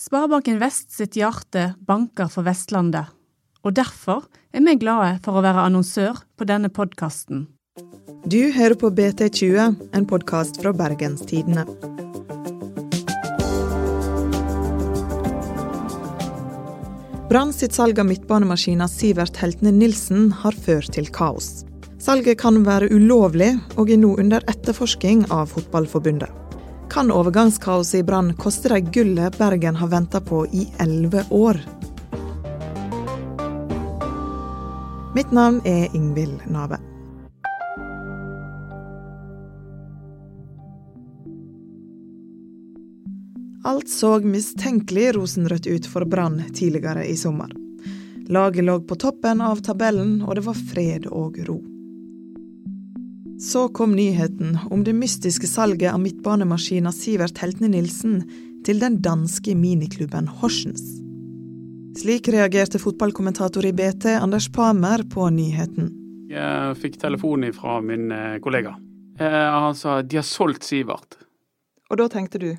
Sparebanken Vest sitt hjerte banker for Vestlandet, og derfor er vi glade for å være annonsør på denne podkasten. Du hører på BT20, en podkast fra Bergenstidene. Brann sitt salg av midtbanemaskina Sivert Heltene Nilsen har ført til kaos. Salget kan være ulovlig, og er nå under etterforsking av Fotballforbundet kan overgangskaoset i Brann koste dem gullet Bergen har venta på i elleve år. Mitt navn er Ingvild Nave. Alt så mistenkelig rosenrødt ut for Brann tidligere i sommer. Laget lå på toppen av tabellen, og det var fred og ro. Så kom nyheten om det mystiske salget av midtbanemaskina Sivert Heltne Nilsen til den danske miniklubben Horsens. Slik reagerte fotballkommentator i BT Anders Pamer på nyheten. Jeg fikk telefon fra min eh, kollega. Eh, han sa de har solgt Sivert. Og da tenkte du?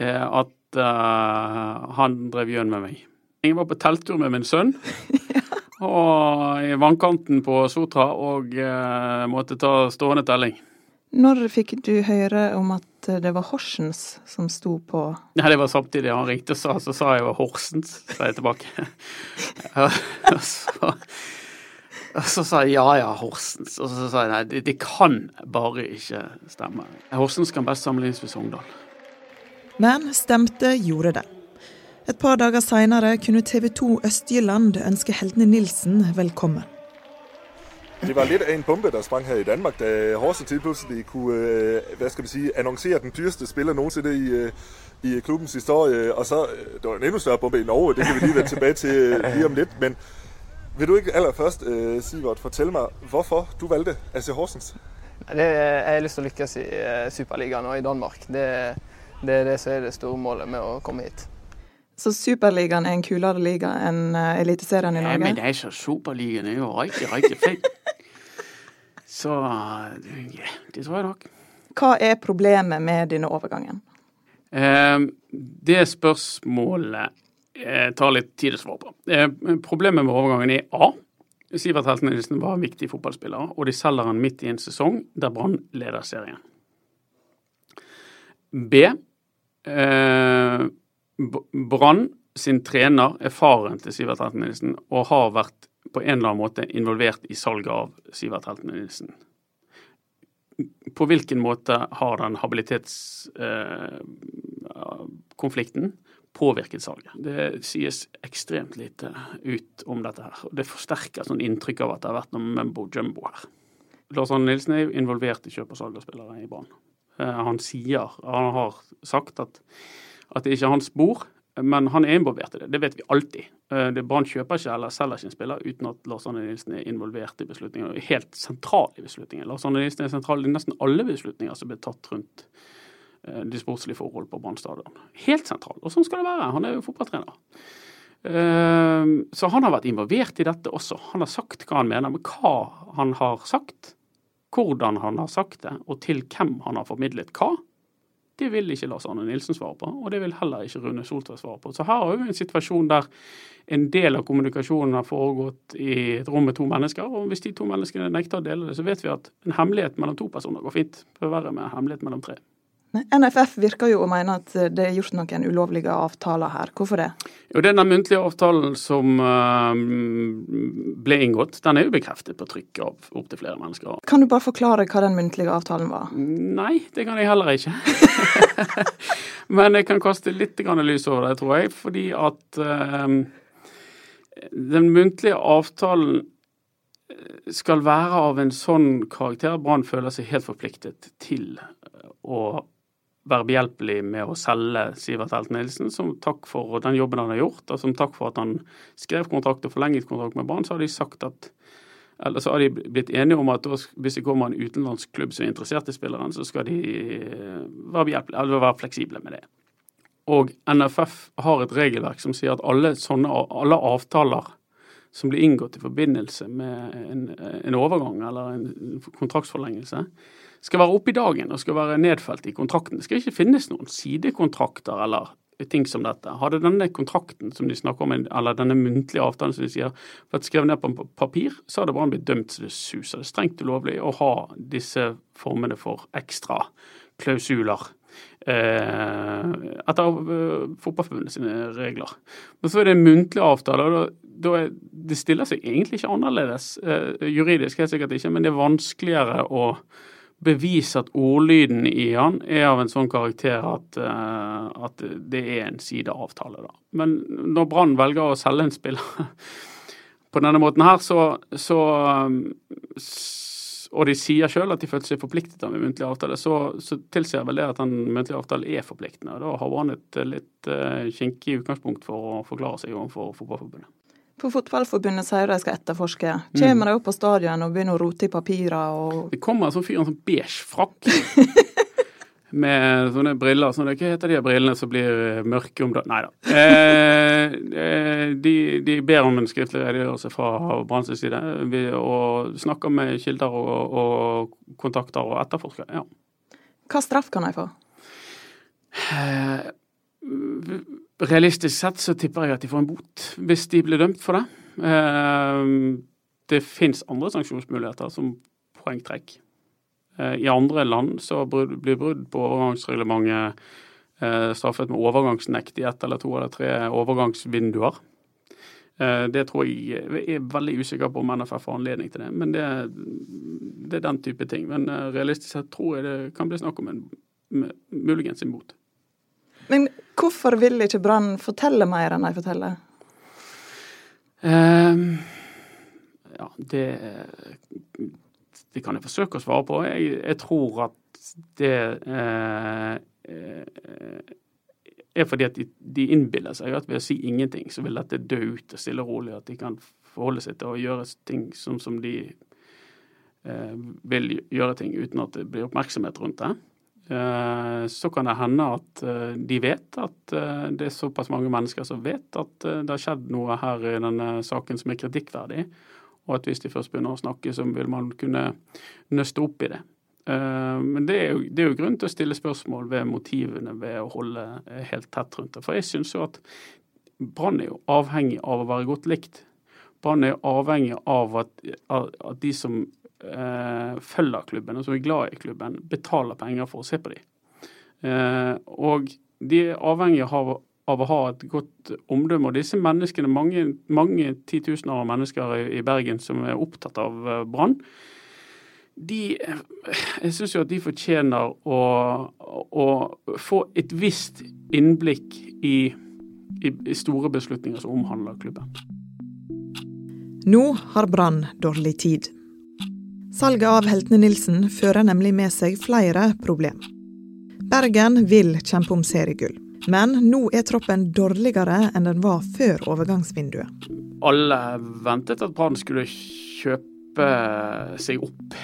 Eh, at uh, han drev gjøn med meg. Jeg var på telttur med min sønn. og i vannkanten på Sotra og eh, måtte ta stående telling. Når fikk du høre om at det var Horsens som sto på Nei, Det var samtidig han ringte og sa, så sa jeg var Horsens, sa jeg tilbake. og, så, og så sa jeg ja ja, Horsens. Og så sa jeg nei, det, det kan bare ikke stemme. Horsens kan best sammenlignes med Sogndal. Men stemte gjorde det. Et par dager seinere kunne TV 2 Øst-Jylland ønske Heltene Nilsen velkommen. Det var litt av en bombe der sprang her i Danmark da Horsens plutselig kunne øh, hva skal vi si, annonsere den dyreste spiller noensinne i, øh, i klubbens historie. Og så øh, Det var en enda større bombe i Norge, det kan vi lige vende tilbake til lige om litt. Men vil du ikke aller først, Sivert, fortelle meg hvorfor du valgte AC Horsens? Det, jeg har lyst til å lykkes i Superligaen og i Danmark. Det, det er det som er det store målet med å komme hit. Så Superligaen er en kulere liga enn uh, Eliteserien i Norge? Ja, men altså, Superligaen er jo riktig, riktig fett. Så ja, det tror jeg nok. Hva er problemet med denne overgangen? Eh, det spørsmålet eh, tar litt tid å svare på. Eh, problemet med overgangen er A. Sivert Helten Nilsen var en viktig fotballspiller, og de selger han midt i en sesong der Brann leder serien. B. Eh, Brann sin trener er faren til Sivert Helten Nilsen og har vært på en eller annen måte involvert i salget av Sivert Helten Nilsen. På hvilken måte har den habilitetskonflikten eh, påvirket salget? Det sies ekstremt lite ut om dette her. og Det forsterker sånn inntrykk av at det har vært noe mumbo jumbo her. Lars Arne Nilsen er jo involvert i kjøp og salg av spillere i Brann. Eh, han sier, han har sagt at at det ikke er hans bord. Men han er involvert i det. Det vet vi alltid. Det Brann kjøper ikke eller selger en spiller uten at Lars Arne Nilsen er involvert i beslutninger. Helt sentral i beslutninger. Lars Arne Nilsen er sentral i nesten alle beslutninger som blir tatt rundt eh, de sportslige forhold på Brann stadion. Helt sentral. Og sånn skal det være. Han er jo fotballtrener. Eh, så han har vært involvert i dette også. Han har sagt hva han mener, men hva han har sagt, hvordan han har sagt det, og til hvem han har formidlet hva, det vil ikke Lars Arne Nilsen svare på, og det vil heller ikke Rune Soltvedt svare på. Så her har vi en situasjon der en del av kommunikasjonen har foregått i et rom med to mennesker. Og hvis de to menneskene nekter å dele det, så vet vi at en hemmelighet mellom to personer går fint. Det bør være med en hemmelighet mellom tre. NFF virker jo å mene at det er gjort noen ulovlige avtaler her. Hvorfor det? Jo, Denne muntlige avtalen som uh, ble inngått, den er jo bekreftet på trykk av opptil flere mennesker. Kan du bare forklare hva den muntlige avtalen var? Nei, det kan jeg heller ikke. Men jeg kan kaste litt lys over det, tror jeg. Fordi at uh, den muntlige avtalen skal være av en sånn karakter Brann føler seg helt forpliktet til å være behjelpelig med å selge Sivert Helt Nilsen. Som takk for den jobben han har gjort, og som takk for at han skrev kontrakt og forlenget kontrakt med Brann, så har de sagt at eller så har de blitt enige om at hvis det kommer en utenlandsk klubb som er interessert i spilleren, så skal de eh, være, være fleksible med det. Og NFF har et regelverk som sier at alle, sånne, alle avtaler som blir inngått i forbindelse med en, en overgang eller en kontraktsforlengelse, skal være oppe i dagen og skal være nedfelt i kontrakten. Det skal ikke finnes noen sidekontrakter eller ting som dette. Hadde denne kontrakten som de snakker om, eller denne muntlige avtalen som de sier, vært skrevet ned på papir, så hadde Brann blitt dømt så det suser. Det er strengt ulovlig å ha disse formene for ekstra klausuler. Eh, etter uh, Fotballforbundet sine regler. Men så er det en muntlig avtale. og da, da Det stiller seg egentlig ikke annerledes. Eh, juridisk helt sikkert ikke, men det er vanskeligere å bevise at ordlyden i han er av en sånn karakter at, uh, at det er en sideavtale. Da. Men når Brann velger å selge en spiller på denne måten her, så, så og de sier sjøl at de følte seg forpliktet av en muntlig avtale, så, så tilsier vel det at den muntlige avtalen er forpliktende. og Da har Brann et litt uh, kinkig utgangspunkt for å forklare seg overfor Fotballforbundet. For Fotballforbundet sier de skal etterforske. Kommer mm. de opp på stadion og begynner å rote i papirer Og... Det kommer en sånn fyr i en sånn beige frakk med sånne briller. Sånne, hva heter de brillene som blir mørke om dagen? Nei da. Eh, eh, de, de, ber om en skriftlig redegjørelse fra Branns side og snakker med kilder og, og kontakter og etterforsker. ja. Hva straff kan de få? Eh, realistisk sett så tipper jeg at de får en bot, hvis de blir dømt for det. Det fins andre sanksjonsmuligheter, som poengtrekk. Eh, I andre land så blir brudd på overgangsreglementet eh, straffet med overgangsnekt i ett eller to eller tre overgangsvinduer. Eh, det tror jeg jeg er veldig usikker på om NFF har anledning til det, men det, det, er den type ting. Men realistisk sett tror jeg det kan bli snakk om en muligens en bot. Men hvorfor vil ikke Brann fortelle mer enn de forteller? Um, ja, det det kan jeg forsøke å svare på. Jeg, jeg tror at det eh, er fordi at de, de, innbiller seg at ved å si ingenting, så vil dette dø ut og stille rolig. At de kan forholde seg til å gjøre ting sånn som de uh, vil gjøre ting, uten at det blir oppmerksomhet rundt det. Eh, så kan det hende at eh, de vet at eh, det er såpass mange mennesker som vet at det har skjedd noe her i denne saken som er kritikkverdig og at hvis de først begynner å snakke, så vil man kunne nøste opp i det. Men det er, jo, det er jo grunn til å stille spørsmål ved motivene ved å holde helt tett rundt det. For jeg syns jo at Brann er jo avhengig av å være godt likt. Brann er avhengig av at, at de som eh, følger klubben, og som er glad i klubben, betaler penger for å se på dem. Eh, og de er avhengig av av å ha et godt omdømme. Og disse menneskene, mange, mange titusener av mennesker i Bergen som er opptatt av eh, brann, de Jeg syns jo at de fortjener å, å, få et visst innblikk i, i, i store beslutninger som omhandler klubben. Nå har Brann dårlig tid. Salget av Heltene Nilsen fører nemlig med seg flere problem. Bergen vil kjempe om seriegull. Men nå er troppen dårligere enn den var før overgangsvinduet. Alle ventet at Brann skulle kjøpe seg opp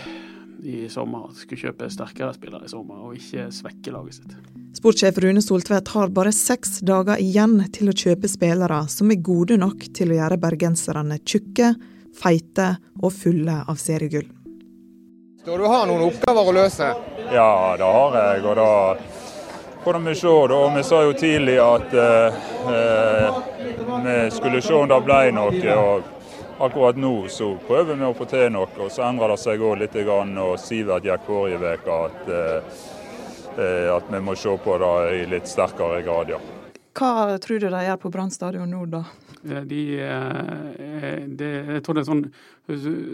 i sommer. Skulle kjøpe sterkere spillere i sommer, og ikke svekke laget sitt. Sportssjef Rune Soltvedt har bare seks dager igjen til å kjøpe spillere som er gode nok til å gjøre bergenserne tjukke, feite og fulle av seriegull. Så du har noen oppgaver å løse? Ja, det har jeg. og da får vi se. da. Vi sa jo tidlig at eh, vi skulle se om det ble noe. og Akkurat nå så prøver vi å få til noe. og Så endrer det seg òg litt. og Sivert gikk forrige uke at, eh, at vi må se på det i litt sterkere grad, ja. Hva tror du de gjør på Brann stadion nå, da? Eh, de, eh, de, jeg tror det er sånn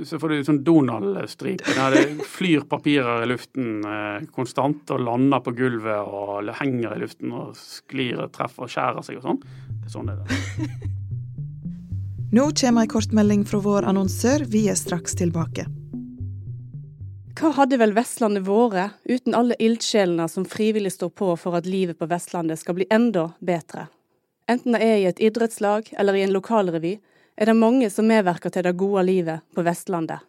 Så får du sånn Donald-stripe. Der det flyr papirer i luften eh, konstant og lander på gulvet og henger i luften og sklir og treffer og skjærer seg og sånn. Det er sånn det er. Nå kommer ei kortmelding fra vår annonsør. Vi er straks tilbake. Hva hadde vel Vestlandet vært uten alle ildsjelene som frivillig står på for at livet på Vestlandet skal bli enda bedre? Enten det er i et idrettslag eller i en lokalrevy, er det mange som medvirker til det gode livet på Vestlandet.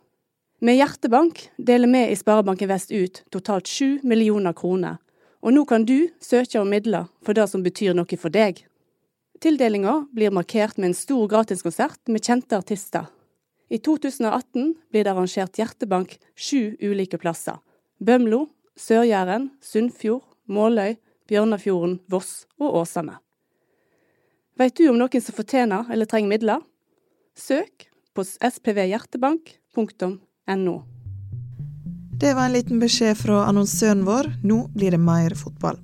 Med Hjertebank deler vi i Sparebanken Vest ut totalt sju millioner kroner, og nå kan du søke om midler for det som betyr noe for deg. Tildelinga blir markert med en stor gratiskonsert med kjente artister. I 2018 blir det arrangert Hjertebank sju ulike plasser. Bømlo, Sør-Jæren, Sunnfjord, Måløy, Bjørnafjorden, Voss og Åsane. Veit du om noen som fortjener eller trenger midler? Søk på spvhjertebank.no. Det var en liten beskjed fra annonsøren vår. Nå blir det mer fotball.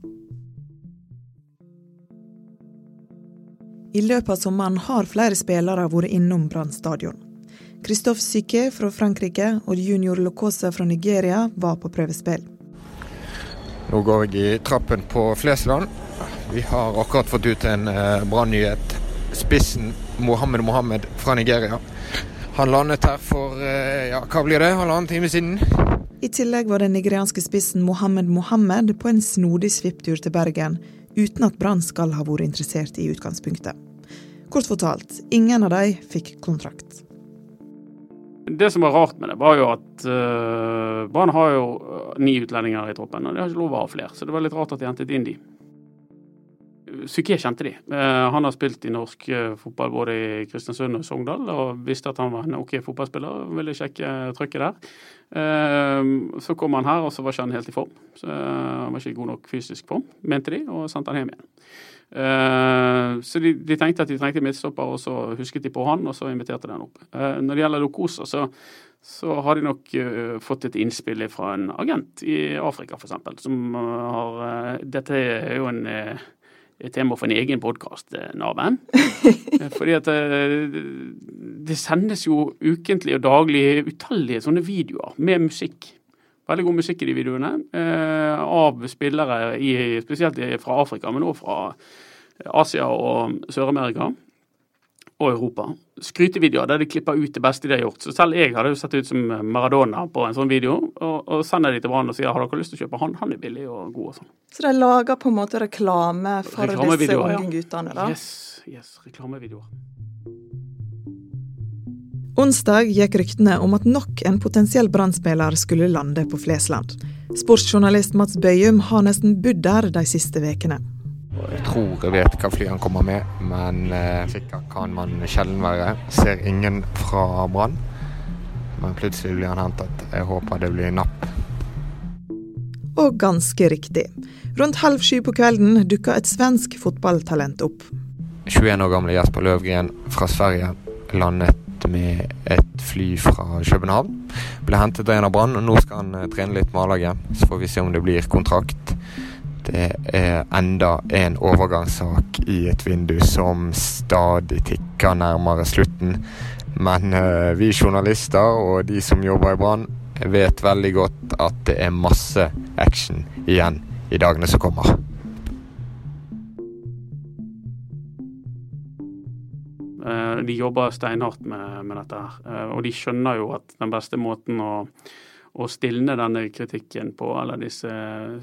I løpet av sommeren har flere spillere vært innom Brann stadion. Christophe Syke fra Frankrike og junior Lokosa fra Nigeria var på prøvespill. Nå går jeg i trappen på Flesland. Vi har akkurat fått ut en eh, brannnyhet. Spissen Mohammed Mohammed fra Nigeria. Han landet her for eh, ja, hva blir det, halvannen time siden. I tillegg var den nigerianske spissen Mohammed Mohammed på en snodig svipptur til Bergen, uten at Brann skal ha vært interessert i utgangspunktet. Kort fortalt, ingen av de fikk kontrakt. Det som var rart med det, var jo at uh, Brann har jo eh, ni utlendinger i troppen, og de har ikke lov å ha flere. Så det var litt rart at de hentet inn de. Psyké kjente de. Uh, han har spilt i norsk uh, fotball både i Kristiansund og Sogndal, og visste at han var en OK fotballspiller. Ville sjekke trykket der. så kom han her, og så var ikke han helt i form. Så, han var ikke i god nok fysisk form, mente de, og sendte han hjem igjen. Så de, de, tenkte at de trengte midtstopper, og så husket de på han, og så inviterte de han opp. Når det gjelder Lokosa, så, så har de nok fått et innspill fra en agent i Afrika, f.eks. Som har Dette er jo en, et tema for en egen podkast, Naven. Fordi at det sendes jo ukentlig og daglig utallige sånne videoer med musikk veldig god musikk i de videoene. Eh, av spillere i, spesielt fra Afrika, men også fra Asia og Sør-Amerika. Og Europa. Skrytevideoer der de klipper ut det beste de har gjort. Så selv jeg hadde jo sett ut som Maradona på en sånn video. Og, og sender de til Brann og sier har dere lyst til å kjøpe han? Han er billig og god og sånn. Så de lager på en måte reklame for disse unge guttene, da? Yes, yes, reklamevideoer. Onsdag gikk ryktene om at nok en potensiell brann skulle lande på Flesland. Sportsjournalist Mats Bøyum har nesten bodd der de siste ukene. Jeg tror jeg vet hva fly han kommer med, men eh, sikker kan man sjelden være. Ser ingen fra Brann, men plutselig blir han hentet. Jeg håper det blir napp. Og ganske riktig. Rundt halv sju på kvelden dukka et svensk fotballtalent opp. 21 år gamle Jesper Løvgren fra Sverige landet med et fly fra København. Ble hentet av en av Brann, og nå skal han eh, trene litt med A-laget. Så får vi se om det blir kontrakt. Det er enda en overgangssak i et vindu som stadig tikker nærmere slutten. Men uh, vi journalister og de som jobber i Brann, vet veldig godt at det er masse action igjen i dagene som kommer. de jobber steinhardt med, med dette. her. Eh, og de skjønner jo at den beste måten å, å stilne denne kritikken på, eller disse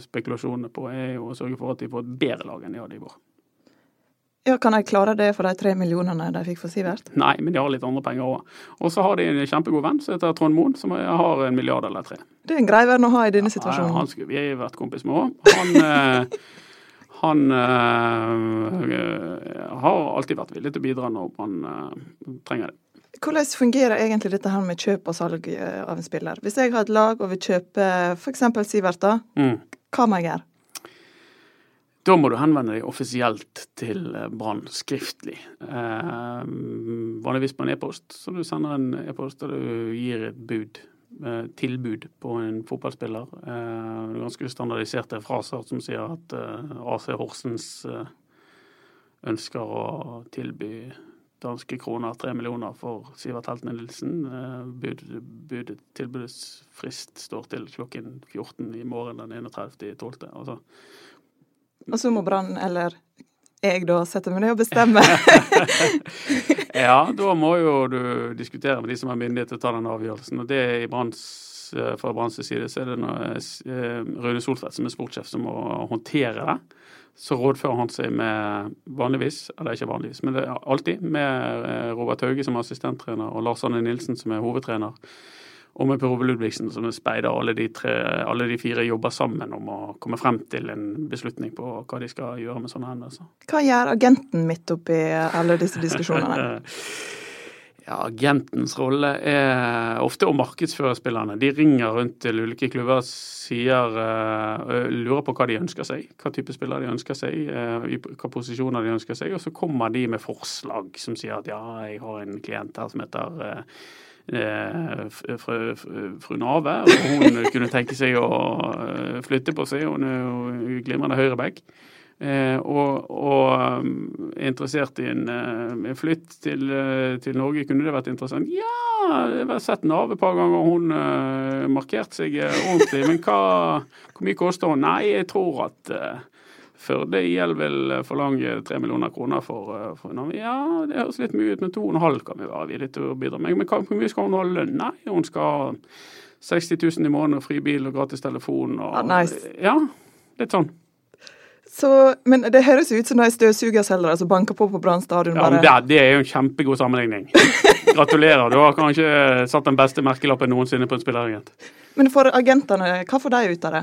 spekulasjonene på, er jo å sørge for at de får et bedre lag enn de hadde i vår. Ja, Kan de klare det for de tre millionene de fikk for Sivert? Nei, men de har litt andre penger òg. Og så har de en kjempegod venn som heter Trond Moen, som har en milliard eller tre. Det er en grei venn å ha i denne situasjonen. Ja, han skulle vi vært kompis med òg. Han eh, han øh, har alltid vært villig til å bidra når man øh, trenger det. Hvordan fungerer egentlig dette her med kjøp og salg av en spiller? Hvis jeg har et lag og vil kjøpe f.eks. Sivert, da, mm. hva må jeg gjøre? Da må du henvende deg offisielt til Brann skriftlig. Eh, vanligvis på en e-post. Så du sender en e-post der du gir et bud Eh, tilbud på en fotballspiller. Eh, ganske standardiserte fraser som sier at eh, AC Horsens ønsker å tilby danske kroner tre millioner for Sivert Helten Nilsen. Bud, bud, tilbudets frist står til klokken 14 i morgen den 31.12. Altså. Så må Brann eller jeg da setter meg ned og bestemmer. ja, da må jo du diskutere med de som har myndighet til å ta den avgjørelsen. Og det er i Branns eh, fra Branns side så er det eh, Rune Soltvedt som er sportssjef som må håndtere det. Så rådfører han seg med vanligvis, eller ikke vanligvis, men er alltid med eh, Robert Hauge som assistenttrener og Lars Anne Nilsen som er hovedtrener og med Per Ove Ludvigsen som er speider. Alle de, tre, alle de fire jobber sammen om å komme frem til en beslutning på hva de skal gjøre med sånne hendelser. Hva gjør agenten midt oppi alle disse diskusjonene? Ja, Agentens rolle er ofte å markedsføre spillerne. De ringer rundt til ulike klubber sier, uh, lurer på hva de ønsker seg. Hva type spillere de ønsker seg, uh, hva posisjoner de ønsker seg. Og så kommer de med forslag som sier at ja, jeg har en klient her som heter uh, fru, fru Nave, og hun kunne tenke seg å flytte på seg. Hun er jo glimrende høyreback. Eh, og, og, er interessert i en uh, flytt til, til, Norge. Kunne det vært interessant? Ja, jeg har sett Nave et par ganger. Hun markerte seg ordentlig. Men hva, hvor mye koster hun? Nei, jeg tror at Førde IL vil forlange tre millioner kroner for, for Nave. Ja, det høres litt mye ut, men to og en halv kan vi være villige til å bidra med. Men hvor mye skal hun ha lønn? Nei, hun skal ha 60 000 i måneden fri bil og gratis telefon. Og, ah, nice. Ja, litt sånn. Så, men det høres ut som de støvsugerselgerne som banker på på Brann stadion. Ja, det, det, er jo en kjempegod sammenligning. Gratulerer. Du har kanskje satt den beste merkelappen noensinne på en spilleragent. Men for agentene, hva får de ut av det?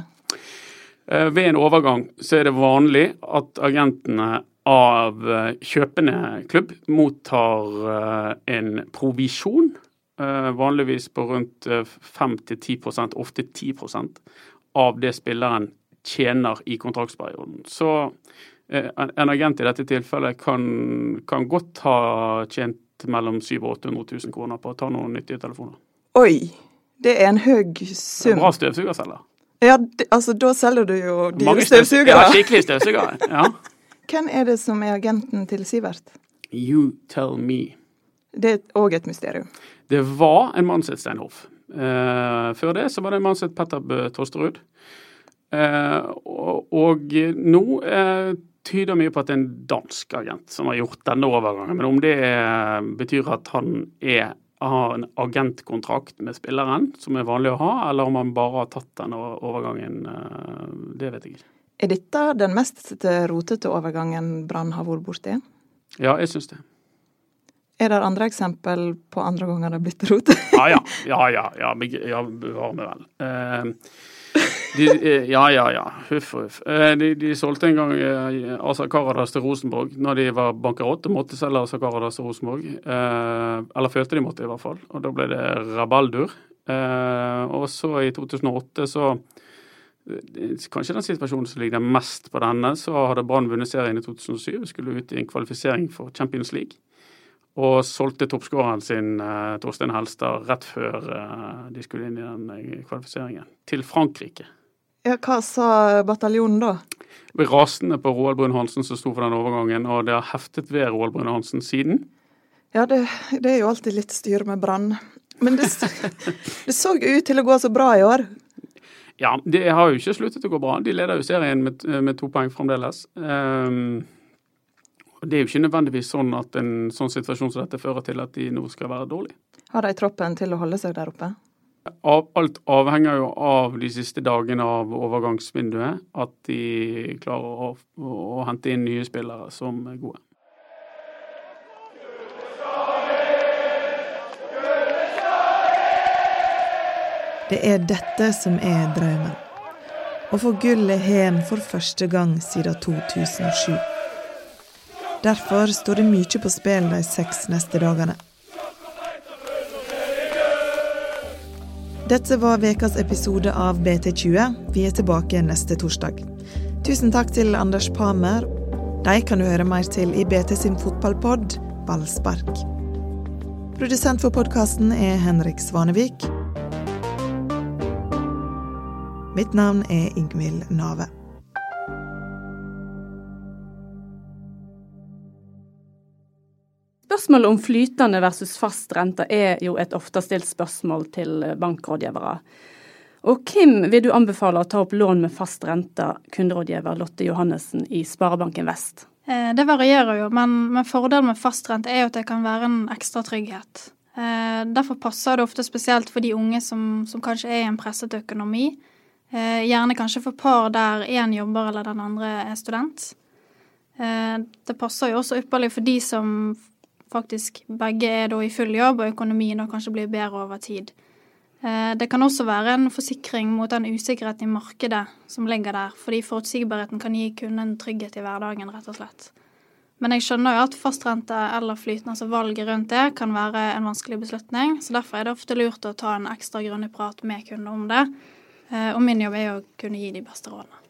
Eh, ved en overgang så er det vanlig at agentene av eh, kjøpende klubb mottar eh, en provisjon. Vanligvis på rundt 5-10% ofte 10% av det spilleren tjener i kontraktsperioden. Så en agent i dette tilfellet kan, kan godt ha tjent mellom 700 og 800 000 kroner på å ta noen nyttige telefoner. Oi, det er en høy sum. En Bra støvsugerselger. Ja, altså da selger du jo dyre støvsugere. Ja, skikkelig støvsugere. Ja. Hvem er det som er agenten til Sivert? You tell me. Det er òg et mysterium. Det var en mann som het Steinhoff. Uh, før det så var det en mann som het Petter Bø Tosterud. Uh, og, og nå uh, tyder mye på at det er en dansk agent som har gjort denne overgangen. Men om det betyr at han er, har en agentkontrakt med spilleren, som er vanlig å ha, eller om han bare har tatt den overgangen, eh, det vet jeg ikke. Er dette den mest rotete overgangen Brann har vært borti? Ja, jeg syns det. Er det andre eksempel på andre ganger det har blitt rot? ja, ja. Ja, ja. ja, ja, bevare meg vel. De, eh, ja, ja, ja. Huff huff. Eh, de, de, solgte en gang eh, Asa Karadas til Rosenborg når de var bankerott. De måtte selge Asa Karadas til Rosenborg. Eller følte de måtte, i hvert fall. Og da ble det rabaldur. Og så i 2008 så Kanskje den situasjonen som ligger mest på denne, så hadde Brann vunnet serien i 2007. Skulle ut i en kvalifisering for Champions League og solgte toppskåreren sin, Torstein Helstad, rett før de skulle inn i den kvalifiseringen, til Frankrike. Ja, Hva sa bataljonen da? Vi rasende på Roald Brun Hansen som sto for den overgangen, og det har heftet ved Roald Brun Hansen siden. Ja, det, det, er jo alltid litt styr med Brann. Men det, det så ut til å gå så bra i år. Ja, det har jo ikke sluttet å gå bra. De leder jo serien med, med to poeng fremdeles. Um, det er jo ikke nødvendigvis sånn at en sånn situasjon som dette fører til at de nå skal være dårlige. Har de troppen til å holde seg der oppe? Alt avhenger jo av de siste dagene av overgangsvinduet. At de klarer å, å hente inn nye spillere som er gode. Det er dette som er drømmen. Å få gullet hjem for første gang siden 2007. Derfor står det mye på spill de seks neste dagene. Dette var ukas episode av BT20. Vi er tilbake neste torsdag. Tusen takk til Anders Pamer. De kan du høre mer til i BT sin fotballpod Ballspark. Produsent for podkasten er Henrik Svanevik. Mitt navn er Ingvild Nave. Spørsmålet om flytende versus fast rente er jo et ofte stilt spørsmål til bankrådgivere. Og hvem vil du anbefale å ta opp lån med fast rente, kunderådgiver Lotte Johannessen i Sparebanken Vest? Eh, det varierer jo, men, men fordelen med fast rente er jo at det kan være en ekstra trygghet. Eh, derfor passer det ofte spesielt for de unge som, som kanskje er i en presset økonomi. Eh, gjerne kanskje for par der én jobber eller den andre er student. Det passer jo også ypperlig for de som faktisk begge er da i full jobb, og økonomien da kanskje blir bedre over tid. Eh, det kan også være en forsikring mot den usikkerheten i markedet som ligger der, fordi forutsigbarheten kan gi kunden trygghet i hverdagen, rett og slett. Men jeg skjønner jo at fastrente eller flytende, altså valget rundt det, kan være en vanskelig beslutning. Så derfor er det ofte lurt å ta en ekstra grundig prat med kunden om det. Og min jobb er jo å kunne gi de beste rådene.